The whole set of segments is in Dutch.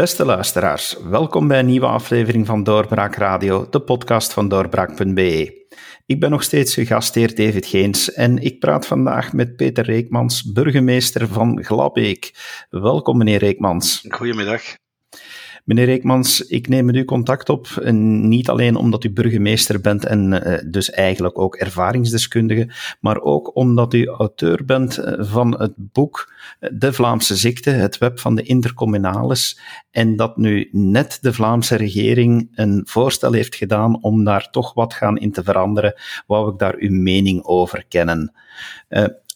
Beste luisteraars, welkom bij een nieuwe aflevering van Doorbraak Radio, de podcast van doorbraak.be. Ik ben nog steeds uw gastheer David Geens en ik praat vandaag met Peter Reekmans, burgemeester van Glabbeek. Welkom meneer Reekmans. Goedemiddag. Meneer Reekmans, ik neem met u contact op, niet alleen omdat u burgemeester bent en uh, dus eigenlijk ook ervaringsdeskundige, maar ook omdat u auteur bent eh, van het boek eh, De Vlaamse Ziekte, het web van de intercommunales, en dat nu net de Vlaamse regering een voorstel heeft gedaan om daar toch wat gaan in te veranderen, wou ik daar uw mening over kennen.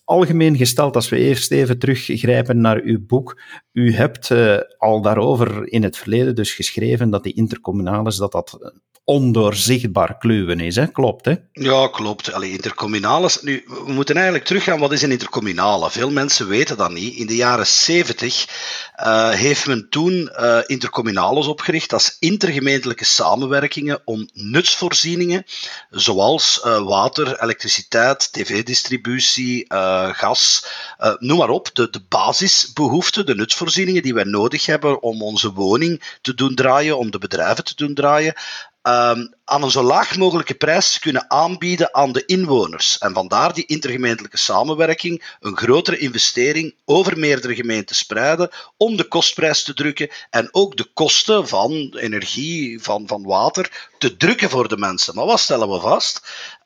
Algemeen gesteld, als we eerst even teruggrijpen naar uw boek. U hebt uh, al daarover in het verleden dus geschreven dat die intercommunales, dat dat ondoorzichtbaar kluwen is. Hè? Klopt, hè? Ja, klopt. Allee, intercommunales. Nu, we moeten eigenlijk teruggaan. Wat is een intercommunale? Veel mensen weten dat niet. In de jaren 70 uh, eh, heeft men toen uh, intercommunales opgericht als intergemeentelijke samenwerkingen om nutsvoorzieningen, zoals uh, water, elektriciteit, tv-distributie, gas, noem maar op, de, de basisbehoeften, de nutsvoorzieningen die wij nodig hebben om onze woning te doen draaien, om de bedrijven te doen draaien, um, aan een zo laag mogelijke prijs kunnen aanbieden aan de inwoners. En vandaar die intergemeentelijke samenwerking, een grotere investering over meerdere gemeenten spreiden om de kostprijs te drukken en ook de kosten van energie, van, van water te drukken voor de mensen. Maar wat stellen we vast?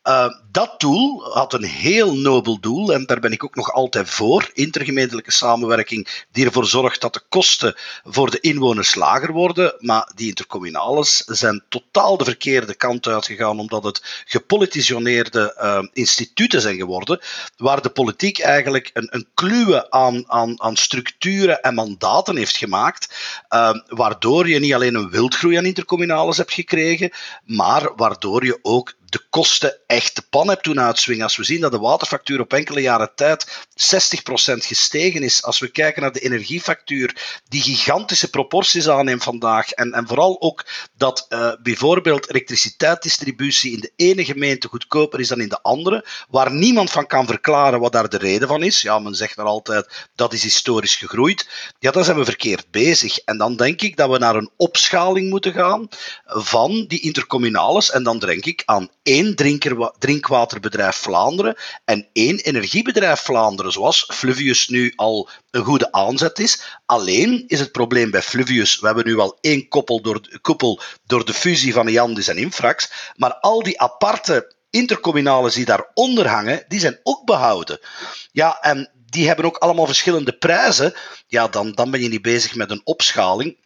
Uh, dat doel had een heel nobel doel en daar ben ik ook nog altijd voor. Intergemeentelijke samenwerking die ervoor zorgt dat de kosten voor de inwoners lager worden. Maar die intercommunales zijn totaal de verkeerde kant uitgegaan omdat het gepolitisioneerde uh, instituten zijn geworden. Waar de politiek eigenlijk een, een aan, aan, aan structuren en mandaten heeft gemaakt. Uh, waardoor je niet alleen een wildgroei aan intercommunales hebt gekregen, maar waardoor je ook de kosten echt de pan hebt doen uitswingen. Als we zien dat de waterfactuur op enkele jaren tijd 60% gestegen is, als we kijken naar de energiefactuur, die gigantische proporties aanneemt vandaag, en, en vooral ook dat uh, bijvoorbeeld elektriciteitsdistributie in de ene gemeente goedkoper is dan in de andere, waar niemand van kan verklaren wat daar de reden van is. Ja, men zegt er altijd dat is historisch gegroeid. Ja, dan zijn we verkeerd bezig. En dan denk ik dat we naar een opschaling moeten gaan van die intercommunales. En dan denk ik aan één drinkwaterbedrijf Vlaanderen en één energiebedrijf Vlaanderen, zoals Fluvius nu al een goede aanzet is. Alleen is het probleem bij Fluvius, we hebben nu al één koppel door, door de fusie van Iandis en Infrax, maar al die aparte intercommunales die daaronder hangen, die zijn ook behouden. Ja, en die hebben ook allemaal verschillende prijzen. Ja, dan, dan ben je niet bezig met een opschaling.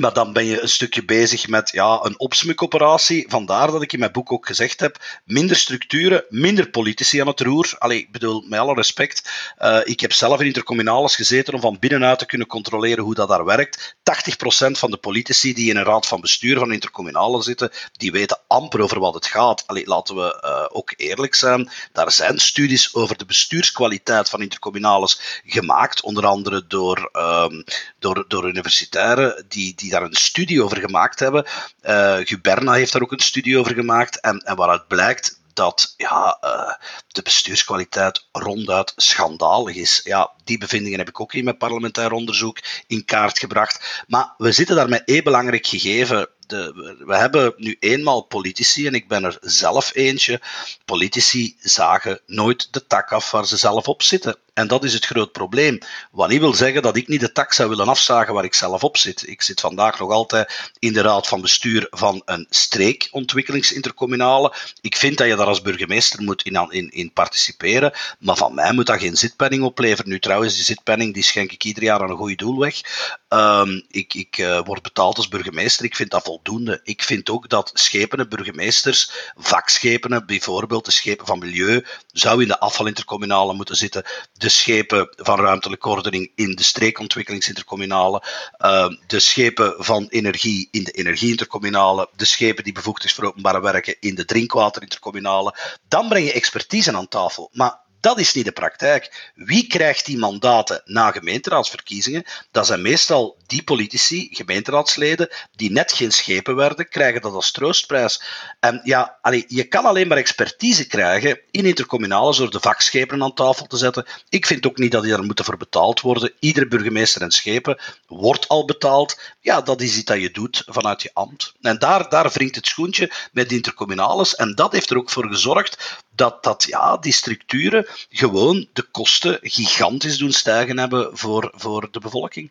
Maar dan ben je een stukje bezig met ja, een opsmukoperatie. Vandaar dat ik in mijn boek ook gezegd heb: minder structuren, minder politici aan het roer. Allee, ik bedoel, met alle respect. Uh, ik heb zelf in intercommunales gezeten om van binnenuit te kunnen controleren hoe dat daar werkt. 80% van de politici die in een raad van bestuur van intercommunalen zitten, die weten amper over wat het gaat. Allee, laten we uh, ook eerlijk zijn. Daar zijn studies over de bestuurskwaliteit van intercommunales gemaakt, onder andere door, um, door, door universitairen die, die die daar een studie over gemaakt hebben. Uh, Guberna heeft daar ook een studie over gemaakt. En, en waaruit blijkt dat ja, uh, de bestuurskwaliteit ronduit schandalig is. Ja, die bevindingen heb ik ook in mijn parlementair onderzoek in kaart gebracht. Maar we zitten daar met één belangrijk gegeven. De, we hebben nu eenmaal politici, en ik ben er zelf eentje. Politici zagen nooit de tak af waar ze zelf op zitten. En dat is het groot probleem. Wat niet wil zeggen dat ik niet de tak zou willen afzagen waar ik zelf op zit. Ik zit vandaag nog altijd in de raad van bestuur van een streekontwikkelingsintercommunale. Ik vind dat je daar als burgemeester moet in, in, participeren. Maar van mij moet dat geen zitpenning opleveren. Nu trouwens, die zitpenning die schenk ik ieder jaar aan een goed doel weg. Um, ik ik uh, word betaald als burgemeester. Ik vind dat voldoende. Ik vind ook dat schepenen, burgemeesters, vakschepenen, bijvoorbeeld de schepen van milieu, zou in de afvalintercommunale moeten zitten. De schepen van ruimtelijke ordening in de streekontwikkelingsintercommunale, uh, de schepen van energie in de energieintercommunale, de schepen die bevoegd is voor openbare werken in de drinkwaterintercommunale. Dan breng je expertise aan tafel. Maar Dat is niet de praktijk. Wie krijgt die mandaten na gemeenteraadsverkiezingen? Dat zijn meestal die politici, gemeenteraadsleden, die net geen schepen werden, krijgen dat als troostprijs. En ja, allee, je kan alleen maar expertise krijgen in intercommunales door de vakschepen aan tafel te zetten. Ik vind ook niet dat die daar moeten voor betaald worden. Iedere burgemeester en schepen wordt al betaald. Ja, dat is iets dat je doet vanuit je ambt. En daar, daar wringt het schoentje met intercommunales. En dat heeft er ook voor gezorgd dat, dat ja, die structuren gewoon de kosten gigantisch doen stijgen hebben voor, voor de bevolking.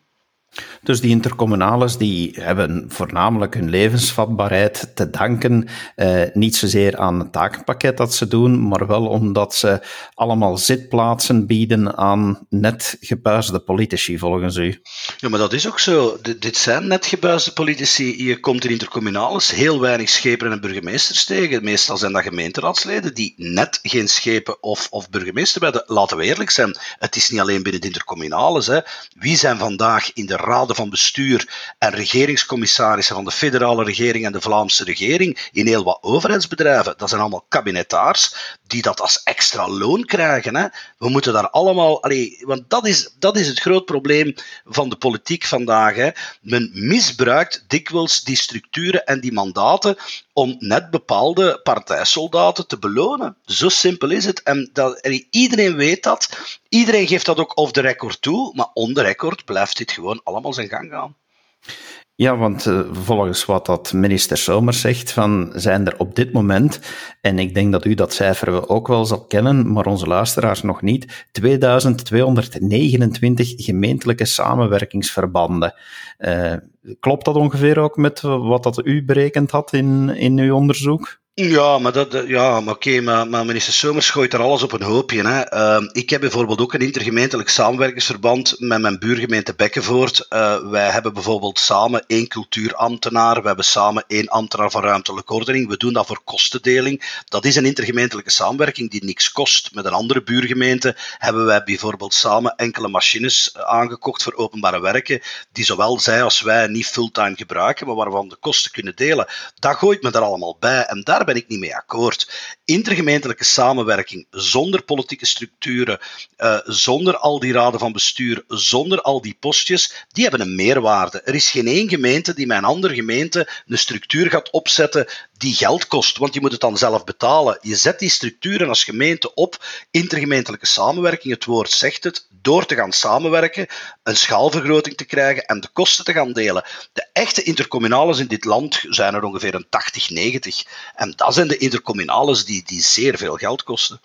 Dus die intercommunales die hebben voornamelijk hun levensvatbaarheid te danken, eh, niet zozeer aan het takenpakket dat ze doen, maar wel omdat ze allemaal zitplaatsen bieden aan net gebuisde politici, volgens u. Ja, maar dat is ook zo. Dit zijn net gebuisde politici. Je komt in intercommunales heel weinig schepen en burgemeesters tegen. Meestal zijn dat gemeenteraadsleden die net geen schepen of, of burgemeester werden. Laten we eerlijk zijn, het is niet alleen binnen de intercommunales. Hè. Wie zijn vandaag in de raden van bestuur en regeringscommissarissen van de federale regering en de Vlaamse regering in heel wat overheidsbedrijven. Dat zijn allemaal kabinetaars die dat als extra loon krijgen. Hè. We moeten daar allemaal. Want dat is, dat is het groot probleem van de politiek vandaag. Hè. Men misbruikt dikwijls die structuren en die mandaten om net bepaalde partijsoldaten te belonen. Zo simpel is het. En dat, iedereen weet dat. Iedereen geeft dat ook off the record toe, maar on the record blijft dit gewoon allemaal zijn gang gaan. Ja, want uh, volgens wat dat minister Somers zegt, van zijn er op dit moment, en ik denk dat u dat cijfer ook wel zal kennen, maar onze luisteraars nog niet, 2229 gemeentelijke samenwerkingsverbanden. Uh, klopt dat ongeveer ook met wat dat u berekend had in, in uw onderzoek? Ja, maar, dat, ja, maar oké, maar, maar, minister Somers gooit er alles op een hoopje. Hè. Uh, ik heb bijvoorbeeld ook een intergemeentelijk samenwerkingsverband met mijn buurgemeente Bekkenvoort. Uh, wij hebben bijvoorbeeld samen één cultuurambtenaar, we hebben samen één ambtenaar van ruimtelijke ordening. We doen dat voor kostendeling. Dat is een intergemeentelijke samenwerking die niks kost. Met een andere buurgemeente hebben wij bijvoorbeeld samen enkele machines eh, aangekocht voor openbare werken, die zowel zij als wij niet fulltime gebruiken, maar waarvan de kosten kunnen delen. Dat gooit me er allemaal bij. En daar ben ik niet mee akkoord. Intergemeentelijke samenwerking zonder politieke structuren, uh, zonder al die raden van bestuur, zonder al die postjes, die hebben een meerwaarde. Er is geen één gemeente die met een andere gemeente een structuur gaat opzetten die geld kost, want je moet het dan zelf betalen. Je zet die structuren als gemeente op, intergemeentelijke samenwerking, het woord zegt het, door te gaan samenwerken, een schaalvergroting te krijgen en de kosten te gaan delen. De echte intercommunales in dit land zijn er ongeveer een 80, 90. En dat zijn de intercommunales die, die zeer veel geld kosten.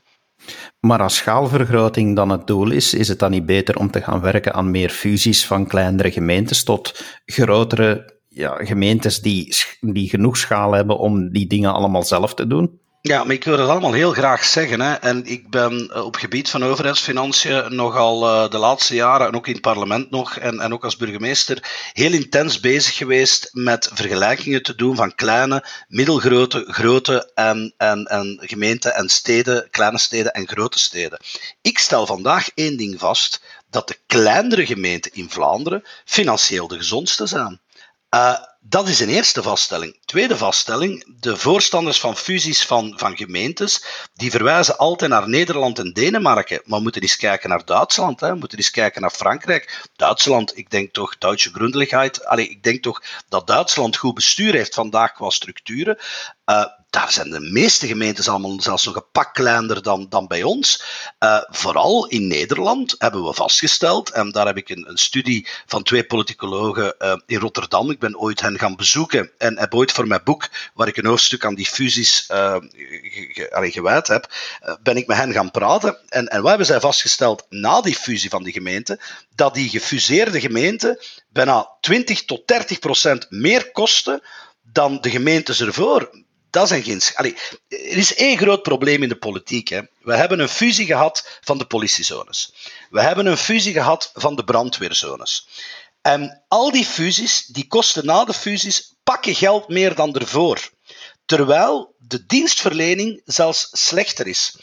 Maar als schaalvergroting dan het doel is, is het dan niet beter om te gaan werken aan meer fusies van kleinere gemeentes tot grotere ja, gemeentes die, die genoeg schaal hebben om die dingen allemaal zelf te doen? Ja, maar ik wil dat allemaal heel graag zeggen. Hè. En ik ben eh, op gebied van overheidsfinanciën nogal uh, de laatste jaren, en ook in het parlement nog, en, en ook als burgemeester, heel intens bezig geweest met vergelijkingen te doen van kleine, middelgrote, grote en, en, en gemeenten en steden, kleine steden en grote steden. Ik stel vandaag één ding vast, dat de kleinere gemeenten in Vlaanderen financieel de gezondste zijn. Uh, dat is een eerste vaststelling. Tweede vaststelling, de voorstanders van fusies van, van gemeentes, die verwijzen altijd naar Nederland en Denemarken, maar we moeten eens kijken naar Duitsland, hè. we moeten eens kijken naar Frankrijk. Duitsland, ik denk toch, Duitse Grundelijkheid, Allee, ik denk toch dat Duitsland goed bestuur heeft vandaag qua structuren. Uh, daar zijn de meeste gemeentes allemaal zelfs nog een pak kleiner dan, dan bij ons. Uh, vooral in Nederland hebben we vastgesteld, en daar heb ik een, een studie van twee politicologen uh, in Rotterdam, ik ben ooit hen gaan bezoeken en heb ooit voor mijn boek, waar ik een hoofdstuk aan die fusies uh, ge, gewijd heb, ben ik met hen gaan praten. En, en wat hebben zij vastgesteld na die fusie van die gemeente? Dat die gefuseerde gemeenten bijna 20 tot 30 procent meer kosten dan de gemeentes ervoor dat zijn geen. Allee, er is één groot probleem in de politiek. Hè. We hebben een fusie gehad van de politiezones. We hebben een fusie gehad van de brandweerzones. En al die fusies, die kosten na de fusies pakken geld meer dan ervoor. Terwijl de dienstverlening zelfs slechter is.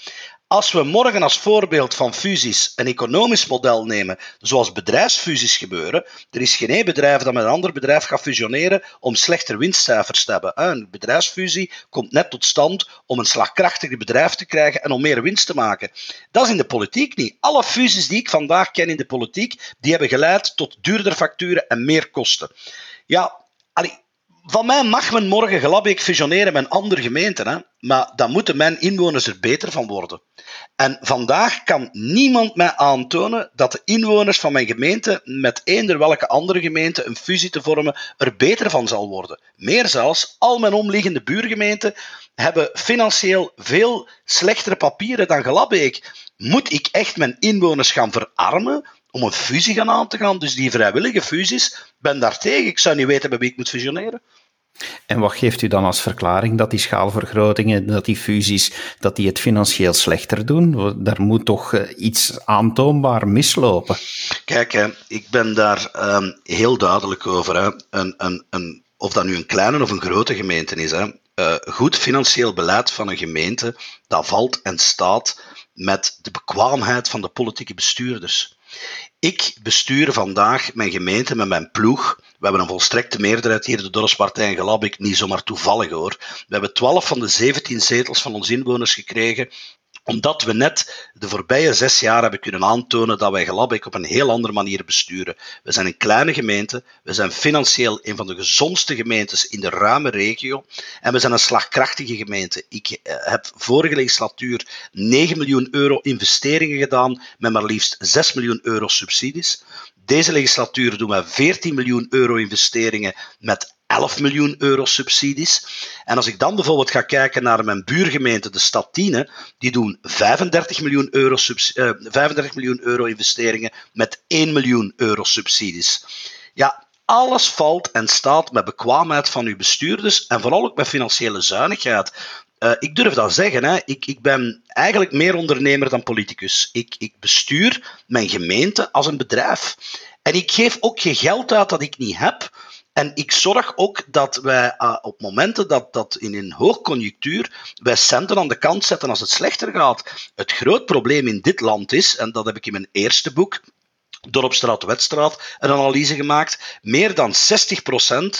Als we morgen als voorbeeld van fusies een economisch model nemen, zoals bedrijfsfusies gebeuren, er is geen één bedrijf dat met een ander bedrijf gaat fusioneren om slechter winstcijfers te hebben. Een bedrijfsfusie komt net tot stand om een slagkrachtiger bedrijf te krijgen en om meer winst te maken. Dat is in de politiek niet. Alle fusies die ik vandaag ken in de politiek, die hebben geleid tot duurder facturen en meer kosten. Ja, allee, van mij mag men morgen Glabbeek fusioneren met een andere gemeente, hè? maar dan moeten mijn inwoners er beter van worden. En vandaag kan niemand mij aantonen dat de inwoners van mijn gemeente met eender welke andere gemeente een fusie te vormen er beter van zal worden. Meer zelfs, al mijn omliggende buurgemeenten hebben financieel veel slechtere papieren dan Glabbeek. Moet ik echt mijn inwoners gaan verarmen om een fusie gaan aan te gaan? Dus die vrijwillige fusies, ben daar tegen. Ik zou niet weten bij wie ik moet fusioneren. En wat geeft u dan als verklaring dat die schaalvergrotingen, dat die fusies, dat die het financieel slechter doen? Daar moet toch eh, iets aantoonbaar mislopen? Kijk, ik ben daar ehm, heel duidelijk over. Hè. Een, een, een, of dat nu een kleine of een grote gemeente is. Hè. Uh, goed financieel beleid van een gemeente, dat valt en staat met de bekwaamheid van de politieke bestuurders. Ik bestuur vandaag mijn gemeente met mijn ploeg. We hebben een volstrekte meerderheid hier, de Dorpspartij en Gelabik, niet zomaar toevallig hoor. We hebben 12 van de 17 zetels van onze inwoners gekregen omdat we net de voorbije zes jaar hebben kunnen aantonen dat wij Gelabek op een heel andere manier besturen. We zijn een kleine gemeente, we zijn financieel een van de gezondste gemeentes in de ruime regio en we zijn een slagkrachtige gemeente. Ik eh, heb vorige legislatuur 9 miljoen euro investeringen gedaan met maar liefst 6 miljoen euro subsidies. Deze legislatuur doen we 14 miljoen euro investeringen met 11 miljoen euro subsidies. En als ik dan bijvoorbeeld ga kijken naar mijn buurgemeente, de stad Tiene, die doen 35 miljoen euro, uh, 35 miljoen euro investeringen met 1 miljoen euro subsidies. Ja, alles valt en staat met bekwaamheid van uw bestuurders en vooral ook met financiële zuinigheid. Uh, ik durf dat zeggen, hè. Ik, ik ben eigenlijk meer ondernemer dan politicus. Ik, ik bestuur mijn gemeente als een bedrijf. En ik geef ook geen geld uit dat ik niet heb. En ik zorg ook dat wij uh, op momenten dat, dat in een hoogconjunctuur wij centen aan de kant zetten als het slechter gaat. Het groot probleem in dit land is, en dat heb ik in mijn eerste boek, Dorpstraat Wetstraat een analyse gemaakt. Meer dan 60%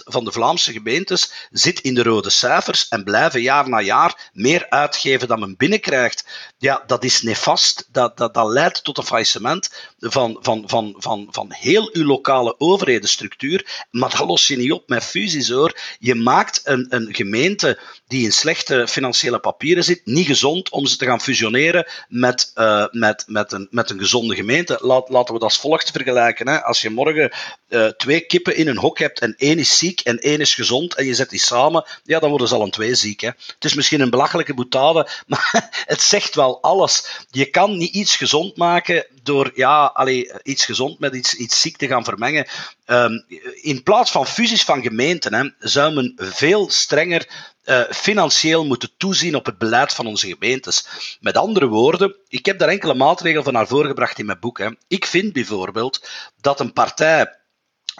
van de Vlaamse gemeentes zit in de rode cijfers en blijven jaar na jaar meer uitgeven dan men binnenkrijgt. Ja, dat is nefast. Dat, dat, dat leidt tot een faillissement van, van, van, van, van heel uw lokale overhedenstructuur. Maar dat los je niet op met fusies hoor. Je maakt een, een gemeente die in slechte financiële papieren zit, niet gezond om ze te gaan fusioneren met, uh, met, met, een, met een gezonde gemeente. Laat, laten we dat als volgt vergelijken. Hè. Als je morgen uh, twee kippen in een hok hebt en één is ziek en één is gezond en je zet die samen, ja, dan worden ze al een twee ziek. Hè. Het is misschien een belachelijke boetade, maar het zegt wel alles. Je kan niet iets gezond maken door ja, allee, iets gezond met iets, iets ziek te gaan vermengen. Um, in plaats van fusies van gemeenten hè, zou men veel strenger uh, financieel moeten toezien op het beleid van onze gemeentes. Met andere woorden, ik heb daar enkele maatregelen van naar voren gebracht in mijn boek. Hè. Ik vind bijvoorbeeld dat een partij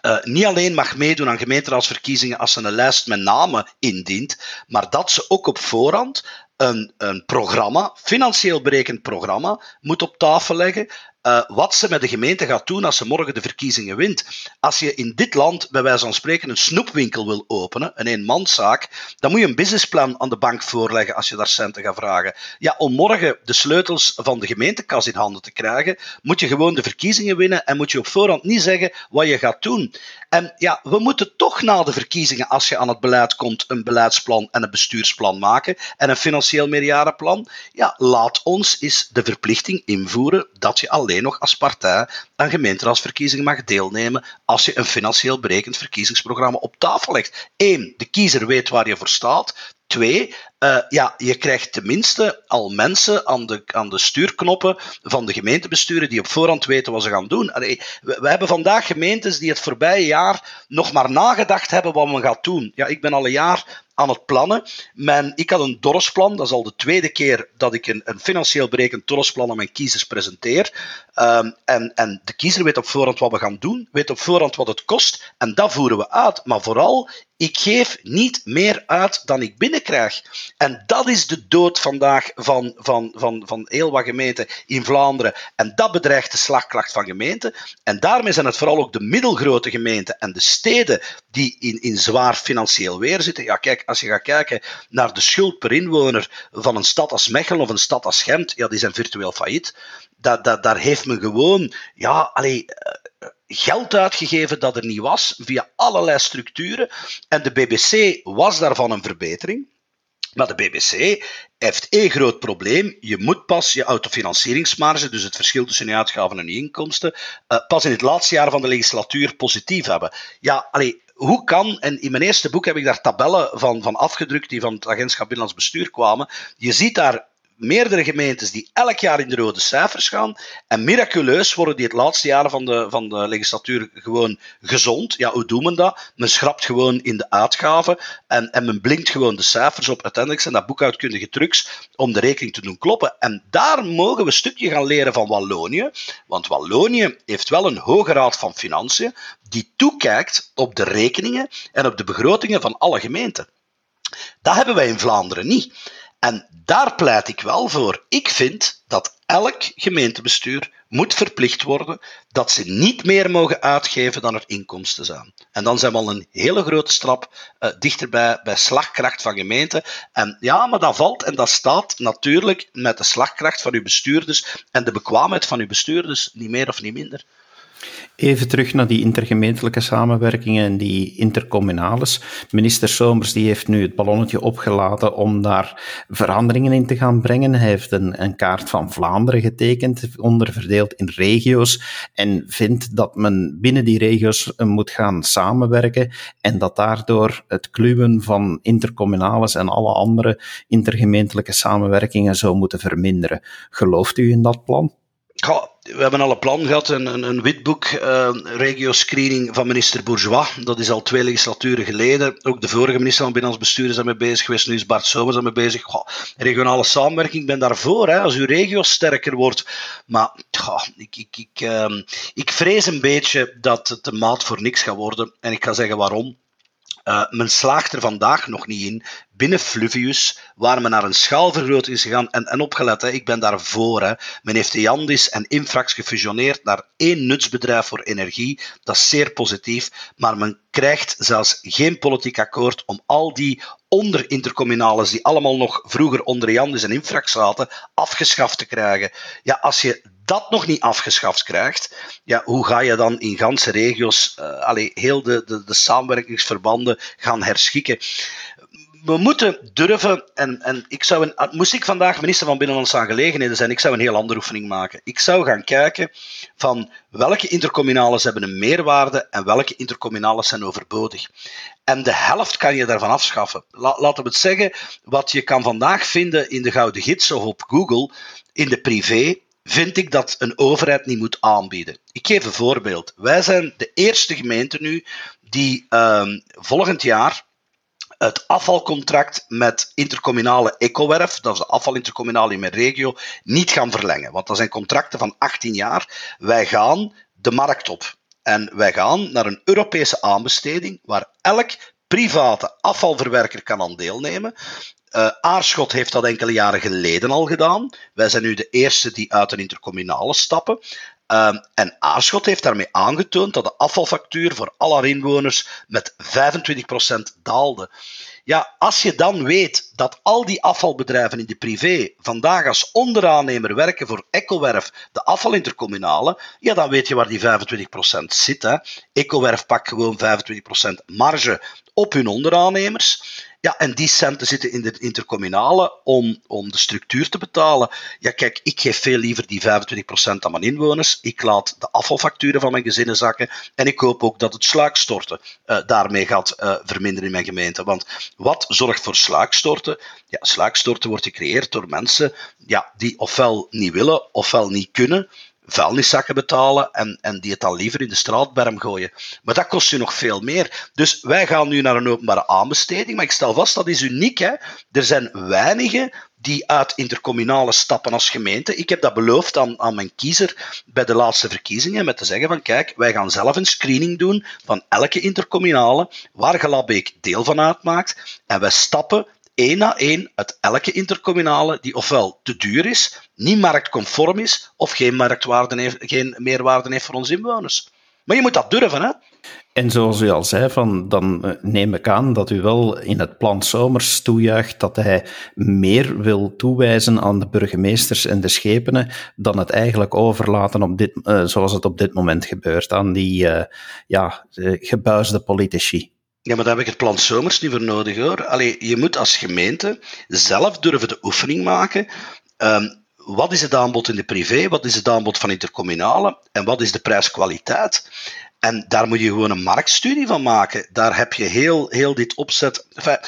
uh, niet alleen mag meedoen aan gemeenteraadsverkiezingen als ze een lijst met namen indient, maar dat ze ook op voorhand een, een programma, financieel berekend programma, moet op tafel leggen uh, wat ze met de gemeente gaat doen als ze morgen de verkiezingen wint. Als je in dit land, bij wijze van spreken, een snoepwinkel wil openen, een eenmanszaak, dan moet je een businessplan aan de bank voorleggen als je daar centen gaat vragen. Ja, om morgen de sleutels van de gemeentekas in handen te krijgen, moet je gewoon de verkiezingen winnen en moet je op voorhand niet zeggen wat je gaat doen. En ja, we moeten toch na de verkiezingen, als je aan het beleid komt, een beleidsplan en een bestuursplan maken en een financieel meerjarenplan. Ja, laat ons eens de verplichting invoeren dat je alleen nog als partij aan gemeenteraadsverkiezingen mag deelnemen als je een financieel berekend verkiezingsprogramma op tafel legt. Eén, de kiezer weet waar je voor staat. Twee, uh, ja, je krijgt tenminste al mensen aan de, aan de stuurknoppen van de gemeentebesturen die op voorhand weten wat ze gaan doen. We, hebben vandaag gemeentes die het voorbije jaar nog maar nagedacht hebben wat men gaat doen. Ja, ik ben al een jaar aan het plannen. Mijn, ik had een dorpsplan, dat is al de tweede keer dat ik een, een financieel berekend dorpsplan aan mijn kiezers presenteer. Um, en, en de kiezer weet op voorhand wat we gaan doen, weet op voorhand wat het kost, en dat voeren we uit. Maar vooral, ik geef niet meer uit dan ik binnenkrijg. En dat is de dood vandaag van, van, van, van heel wat gemeenten in Vlaanderen. En dat bedreigt de slagkracht van gemeenten. En daarmee zijn het vooral ook de middelgrote gemeenten en de steden die in, in zwaar financieel weer zitten. Ja, kijk, als je gaat kijken naar de schuld per inwoner van een stad als Mechelen of een stad als Gent, ja, die zijn virtueel failliet. Dat, daar heeft men gewoon, ja, allee, eh, geld uitgegeven dat er niet was, via allerlei structuren. En de BBC was daarvan een verbetering. Maar de BBC heeft één groot probleem. Je moet pas je autofinancieringsmarge, dus het verschil tussen je uitgaven en je inkomsten, uh, pas in het laatste jaar van de legislatuur positief hebben. Ja, allee, hoe kan, en in mijn eerste boek heb ik daar tabellen van, van afgedrukt die van het agentschap Binnenlands Bestuur kwamen. Je ziet daar meerdere gemeentes die elk jaar in de rode cijfers gaan. En miraculeus worden die het laatste jaar van de, van de legislatuur gewoon gezond. Ja, hoe doen men dat? Men schrapt gewoon in de uitgaven en, en men blinkt gewoon de cijfers op. Uiteindelijk zijn dat boekhoudkundige trucs om de rekening te doen kloppen. En daar mogen we een stukje gaan leren van Wallonië. Want Wallonië heeft wel een hoge raad van financiën die toekijkt op de rekeningen en op de begrotingen van alle gemeenten. Dat hebben wij in Vlaanderen niet. En daar pleit ik wel voor. Ik vind dat elk gemeentebestuur moet verplicht worden dat ze niet meer mogen uitgeven dan er inkomsten zijn. En dan zijn we al een hele grote stap uh, dichterbij bij slagkracht van gemeenten. En ja, maar dat valt en dat staat natuurlijk met de slagkracht van uw bestuurders en de bekwaamheid van uw bestuurders, niet meer of niet minder. Even terug naar die intergemeentelijke samenwerkingen en die intercommunales. Minister Somers die heeft nu het ballonnetje opgelaten om daar veranderingen in te gaan brengen. Hij heeft een, een kaart van Vlaanderen getekend, onderverdeeld in regio's, en vindt dat men binnen die regio's eh, moet gaan samenwerken en dat daardoor het kluwen van intercommunales en alle andere intergemeentelijke samenwerkingen zou moeten verminderen. Gelooft u in dat plan? We hebben al een plan gehad, een, een, een witboek, uh, regio-screening van minister Bourgeois. Dat is al twee legislaturen geleden. Ook de vorige minister van Binnenlands Bestuur is daarmee bezig geweest. Nu is Bart Somers daarmee bezig. Regionale samenwerking, ik ben daarvoor, hè, als uw regio sterker wordt. Maar ik, ik, uh, ik vrees een beetje dat het een maat voor niks gaat worden. En ik ga zeggen waarom. Uh, men slaagt er vandaag nog niet in binnen Fluvius, waar men naar een schaalvergroting is gegaan. En, en opgelet, hè, ik ben daarvoor. Hè. Men heeft de Jandis en Infrax gefusioneerd naar één nutsbedrijf voor energie. Dat is zeer positief. Maar men krijgt zelfs geen politiek akkoord om al die onderintercommunales, die allemaal nog vroeger onder Jandis en Infrax zaten, afgeschaft te krijgen. Ja, als je dat nog niet afgeschaft krijgt, ja, hoe ga je dan in ganse regio's uh, allee, heel de, de, de samenwerkingsverbanden gaan herschikken? we moeten durven, en, en ik zou een, moest ik vandaag minister van Binnenlandse Aangelegenheden zijn, ik zou een heel andere oefening maken. Ik zou gaan kijken van welke intercommunales hebben een meerwaarde en welke intercommunales zijn overbodig. En de helft kan je daarvan afschaffen. laten we het zeggen, wat je kan vandaag vinden in de Gouden Gids of op Google, in de privé, vind ik dat een overheid niet moet aanbieden. Ik geef een voorbeeld. Wij zijn de eerste gemeente nu die uh, volgend jaar het afvalcontract met intercommunale Ecowerf, dat is de afvalintercommunale in mijn regio, niet gaan verlengen. Want dat zijn contracten van 18 jaar. Wij gaan de markt op. En wij gaan naar een Europese aanbesteding waar elk private afvalverwerker kan aan deelnemen. Uh, Aarschot heeft dat enkele jaren geleden al gedaan. Wij zijn nu de eerste die uit een intercommunale stappen. Uh, en Aarschot heeft daarmee aangetoond dat de afvalfactuur voor alle inwoners met 25% daalde. Ja, als je dan weet dat al die afvalbedrijven in de privé vandaag als onderaannemer werken voor Ecowerf, de afvalintercommunale, ja, dan weet je waar die 25% zit. Hè. Ecowerf pakt gewoon 25% marge op hun onderaannemers. Ja, en die centen zitten in de intercommunale om, om de structuur te betalen. Ja, kijk, ik geef veel liever die 25% aan mijn inwoners. Ik laat de afvalfacturen van mijn gezinnen zakken. En ik hoop ook dat het sluikstorten uh, daarmee gaat uh, verminderen in mijn gemeente. Want wat zorgt voor sluikstorten? Ja, sluikstorten wordt gecreëerd door mensen ja, die ofwel niet willen ofwel niet kunnen vuilniszakken betalen en, en die het dan liever in de straatberm gooien. Maar dat kost je nog veel meer. Dus wij gaan nu naar een openbare aanbesteding, maar ik stel vast, dat is uniek. Hè? Er zijn weinigen die uit intercommunale stappen als gemeente. Ik heb dat beloofd aan, aan mijn kiezer bij de laatste verkiezingen, met te zeggen van kijk, wij gaan zelf een screening doen van elke intercommunale, waar Gelabeek deel van uitmaakt, en wij stappen één na één uit elke intercommunale die ofwel te duur is, niet marktconform is of geen, marktwaarde heeft, geen meerwaarde heeft voor onze inwoners. Maar je moet dat durven, hè? En zoals u al zei, van, dan eh, neem ik aan dat u wel in het plan Zomers toejuicht dat hij meer wil toewijzen aan de burgemeesters en de schepenen dan het eigenlijk overlaten op dit, uh, zoals het op dit moment gebeurt aan die uh, ja, gebuisde politici. Ja, maar daar heb ik het plan Zomers niet voor nodig hoor. Allee, je moet als gemeente zelf durven de oefening maken. Um, wat is het aanbod in de privé? Wat is het aanbod van intercommunale? En wat is de prijskwaliteit? En daar moet je gewoon een marktstudie van maken. Daar heb je heel, heel dit opzet. Enfin,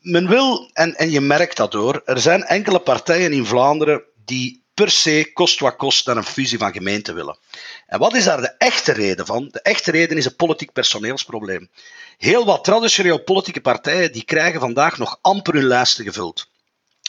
men wil, en, en je merkt dat hoor, er zijn enkele partijen in Vlaanderen die per se kost wat kost naar een fusie van gemeenten willen. En wat is daar de echte reden van? De echte reden is een politiek personeelsprobleem. Heel wat traditioneel politieke partijen die krijgen vandaag nog amper hun lijsten gevuld.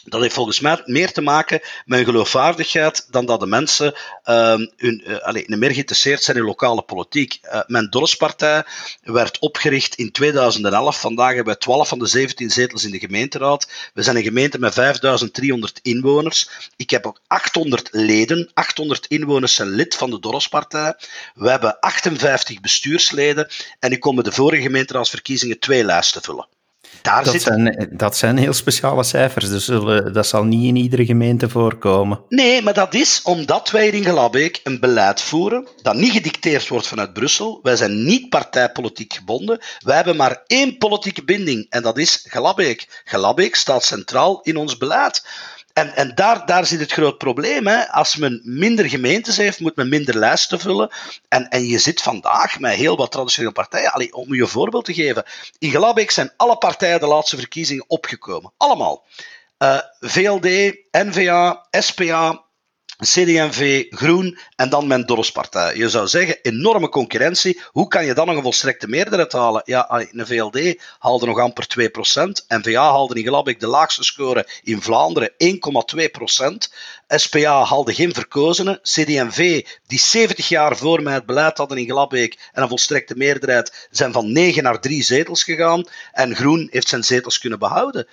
Dat heeft volgens mij meer te maken met hun geloofwaardigheid dan dat de mensen uh, hun, allez, meer geïnteresseerd zijn in lokale politiek. Uh, mijn Dorpspartij werd opgericht in 2011. Vandaag hebben wij 12 van de 17 zetels in de gemeenteraad. We zijn een gemeente met 5300 inwoners. Ik heb ook 800 leden. 800 inwoners zijn lid van de Dorpspartij. We hebben 58 bestuursleden. En ik kom met de vorige gemeenteraadsverkiezingen twee lijsten vullen. Daar dat, zijn, dat zijn heel speciale cijfers, dus dat zal niet in iedere gemeente voorkomen. Nee, maar dat is omdat wij hier in Gelabeek een beleid voeren dat niet gedicteerd wordt vanuit Brussel. Wij zijn niet partijpolitiek gebonden. Wij hebben maar één politieke binding en dat is Gelabeek. Gelabeek staat centraal in ons beleid. En, en daar, daar zit het groot probleem. Hè. Als men minder gemeentes heeft, moet men minder lijsten vullen. En, en je zit vandaag met heel wat traditionele partijen. Allee, om je een voorbeeld te geven. In Gelabeek zijn alle partijen de laatste verkiezingen opgekomen. Allemaal. Uh, VLD, NVA, SPA, CD&V, Groen en dan mijn dorpspartij. Je zou zeggen, enorme concurrentie. Hoe kan je dan nog een volstrekte meerderheid halen? Ja, een VLD haalde nog amper 2%. NVA haalde in Gelabik de laagste score in Vlaanderen, 1,2%. SPA haalde geen verkozenen. CD&V, die 70 jaar voor mij het beleid hadden in Gladbeek en een volstrekte meerderheid, zijn van 9 naar 3 zetels gegaan. En Groen heeft zijn zetels kunnen behouden.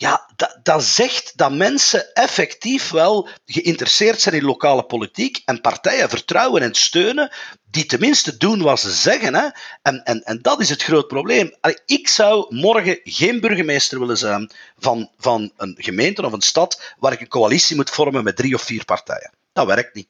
Ja, dat, dat zegt dat mensen effectief wel geïnteresseerd zijn in lokale politiek en partijen vertrouwen en steunen die tenminste doen wat ze zeggen. Hè? En, en, en dat is het groot probleem. Ik zou morgen geen burgemeester willen zijn van, van een gemeente of een stad waar ik een coalitie moet vormen met drie of vier partijen. Dat werkt niet.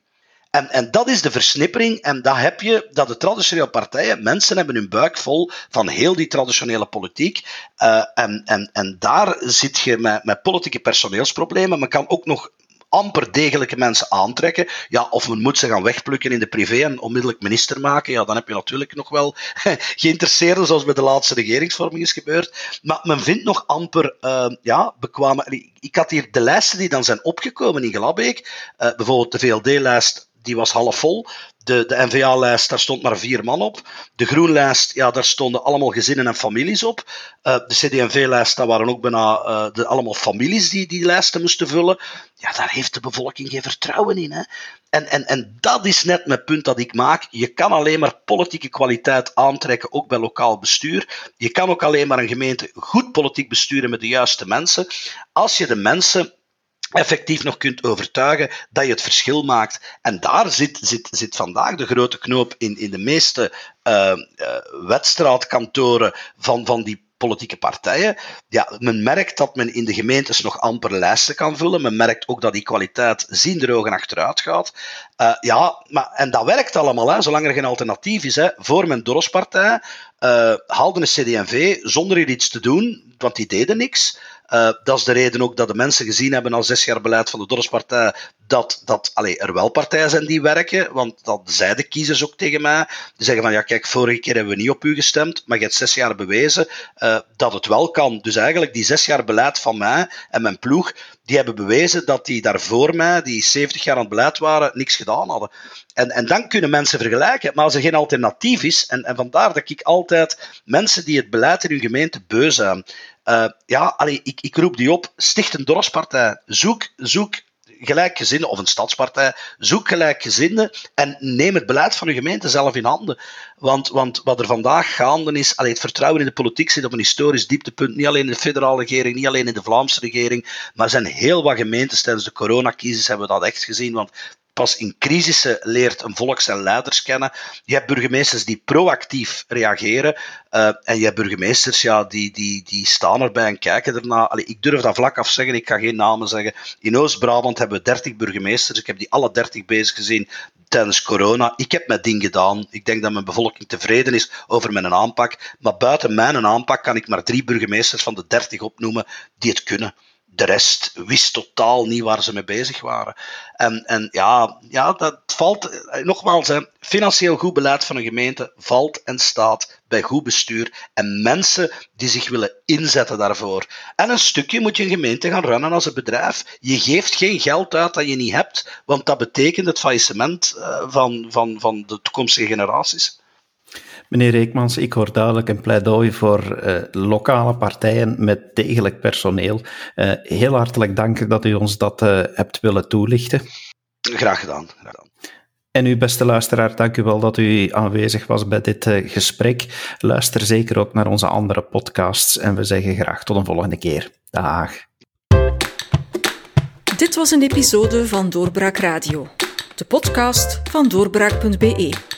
En, en dat is de versnippering. En dat heb je, dat de traditionele partijen, mensen hebben hun buik vol van heel die traditionele politiek. Uh, en, en, en daar zit je met, met politieke personeelsproblemen. Men kan ook nog amper degelijke mensen aantrekken. Ja, of men moet ze gaan wegplukken in de privé en onmiddellijk minister maken. Ja, dan heb je natuurlijk nog wel geïnteresseerden, zoals bij de laatste regeringsvorming is gebeurd. Maar men vindt nog amper uh, ja, bekwame. Ik had hier de lijsten die dan zijn opgekomen in Gladbeek. Uh, bijvoorbeeld de VLD-lijst die was half vol. De, de NVA-lijst, daar stond maar vier man op. De groenlijst, ja, daar stonden allemaal gezinnen en families op. Uh, de CD&V-lijst, daar waren ook bijna uh, de, allemaal families die die lijsten moesten vullen. Ja, daar heeft de bevolking geen vertrouwen in. Hè? En, en, en dat is net mijn punt dat ik maak. Je kan alleen maar politieke kwaliteit aantrekken, ook bij lokaal bestuur. Je kan ook alleen maar een gemeente goed politiek besturen met de juiste mensen. Als je de mensen effectief nog kunt overtuigen dat je het verschil maakt. En daar zit, zit, zit vandaag de grote knoop in, in de meeste uh, uh, wedstraatkantoren van, van die politieke partijen. Ja, men merkt dat men in de gemeentes nog amper lijsten kan vullen. Men merkt ook dat die kwaliteit ziende ogen achteruit gaat. Uh, ja, maar, en dat werkt allemaal, hè, zolang er geen alternatief is. Hè. Voor mijn dorpspartij uh, haalde een CD&V zonder hier iets te doen, want die deden niks. Uh, dat is de reden ook dat de mensen gezien hebben al zes jaar beleid van de Dorpspartij dat, dat allee, er wel partijen zijn die werken. Want dat zeiden kiezers ook tegen mij. Die zeggen van ja, kijk, vorige keer hebben we niet op u gestemd, maar je hebt zes jaar bewezen uh, dat het wel kan. Dus eigenlijk die zes jaar beleid van mij en mijn ploeg, die hebben bewezen dat die daar voor mij, die 70 jaar aan het beleid waren, niks gedaan hadden. En, en dan kunnen mensen vergelijken. Maar als er geen alternatief is, en, en vandaar dat ik altijd mensen die het beleid in hun gemeente beu zijn, uh, ja, ik, ik roep die op, sticht een dorpspartij. Zoek, zoek gelijkgezinden, of een stadspartij, zoek gelijkgezinden en neem het beleid van uw gemeente zelf in handen. Want, want wat er vandaag gaande is, het vertrouwen in de politiek zit op een historisch dieptepunt, niet alleen in de federale regering, niet alleen in de Vlaamse regering, maar er zijn heel wat gemeentes tijdens de coronacrisis hebben we dat echt gezien, want Pas in crisissen leert een volk zijn leiders kennen. Je hebt burgemeesters die proactief reageren. Uh, en je hebt burgemeesters ja, die, die, die staan erbij en kijken ernaar. Ik durf dat vlak af zeggen, ik ga geen namen zeggen. In Oost-Brabant hebben we 30 burgemeesters. Ik heb die alle 30 bezig gezien tijdens corona. Ik heb mijn ding gedaan. Ik denk dat mijn bevolking tevreden is over mijn aanpak. Maar buiten mijn aanpak kan ik maar drie burgemeesters van de 30 opnoemen die het kunnen de rest wist totaal niet waar ze mee bezig waren. En, en ja, ja, dat valt, eh, nogmaals, hè, financieel goed beleid van een gemeente valt en staat bij goed bestuur en mensen die zich willen inzetten daarvoor. En een stukje moet je een gemeente gaan runnen als een bedrijf. Je geeft geen geld uit dat je niet hebt, want dat betekent het faillissement eh, van, van, van de toekomstige generaties. Meneer Reekmans, ik hoor duidelijk een pleidooi voor uh, lokale partijen met degelijk personeel. Uh, heel hartelijk dank dat u ons dat uh, hebt willen toelichten. Graag gedaan. Graag gedaan. En uw beste luisteraar, dank u wel dat u aanwezig was bij dit gesprek. Luister zeker ook naar onze andere podcasts en we zeggen graag tot een volgende keer. Dag. Dit was een episode van Doorbraak Radio, de podcast van doorbraak.be.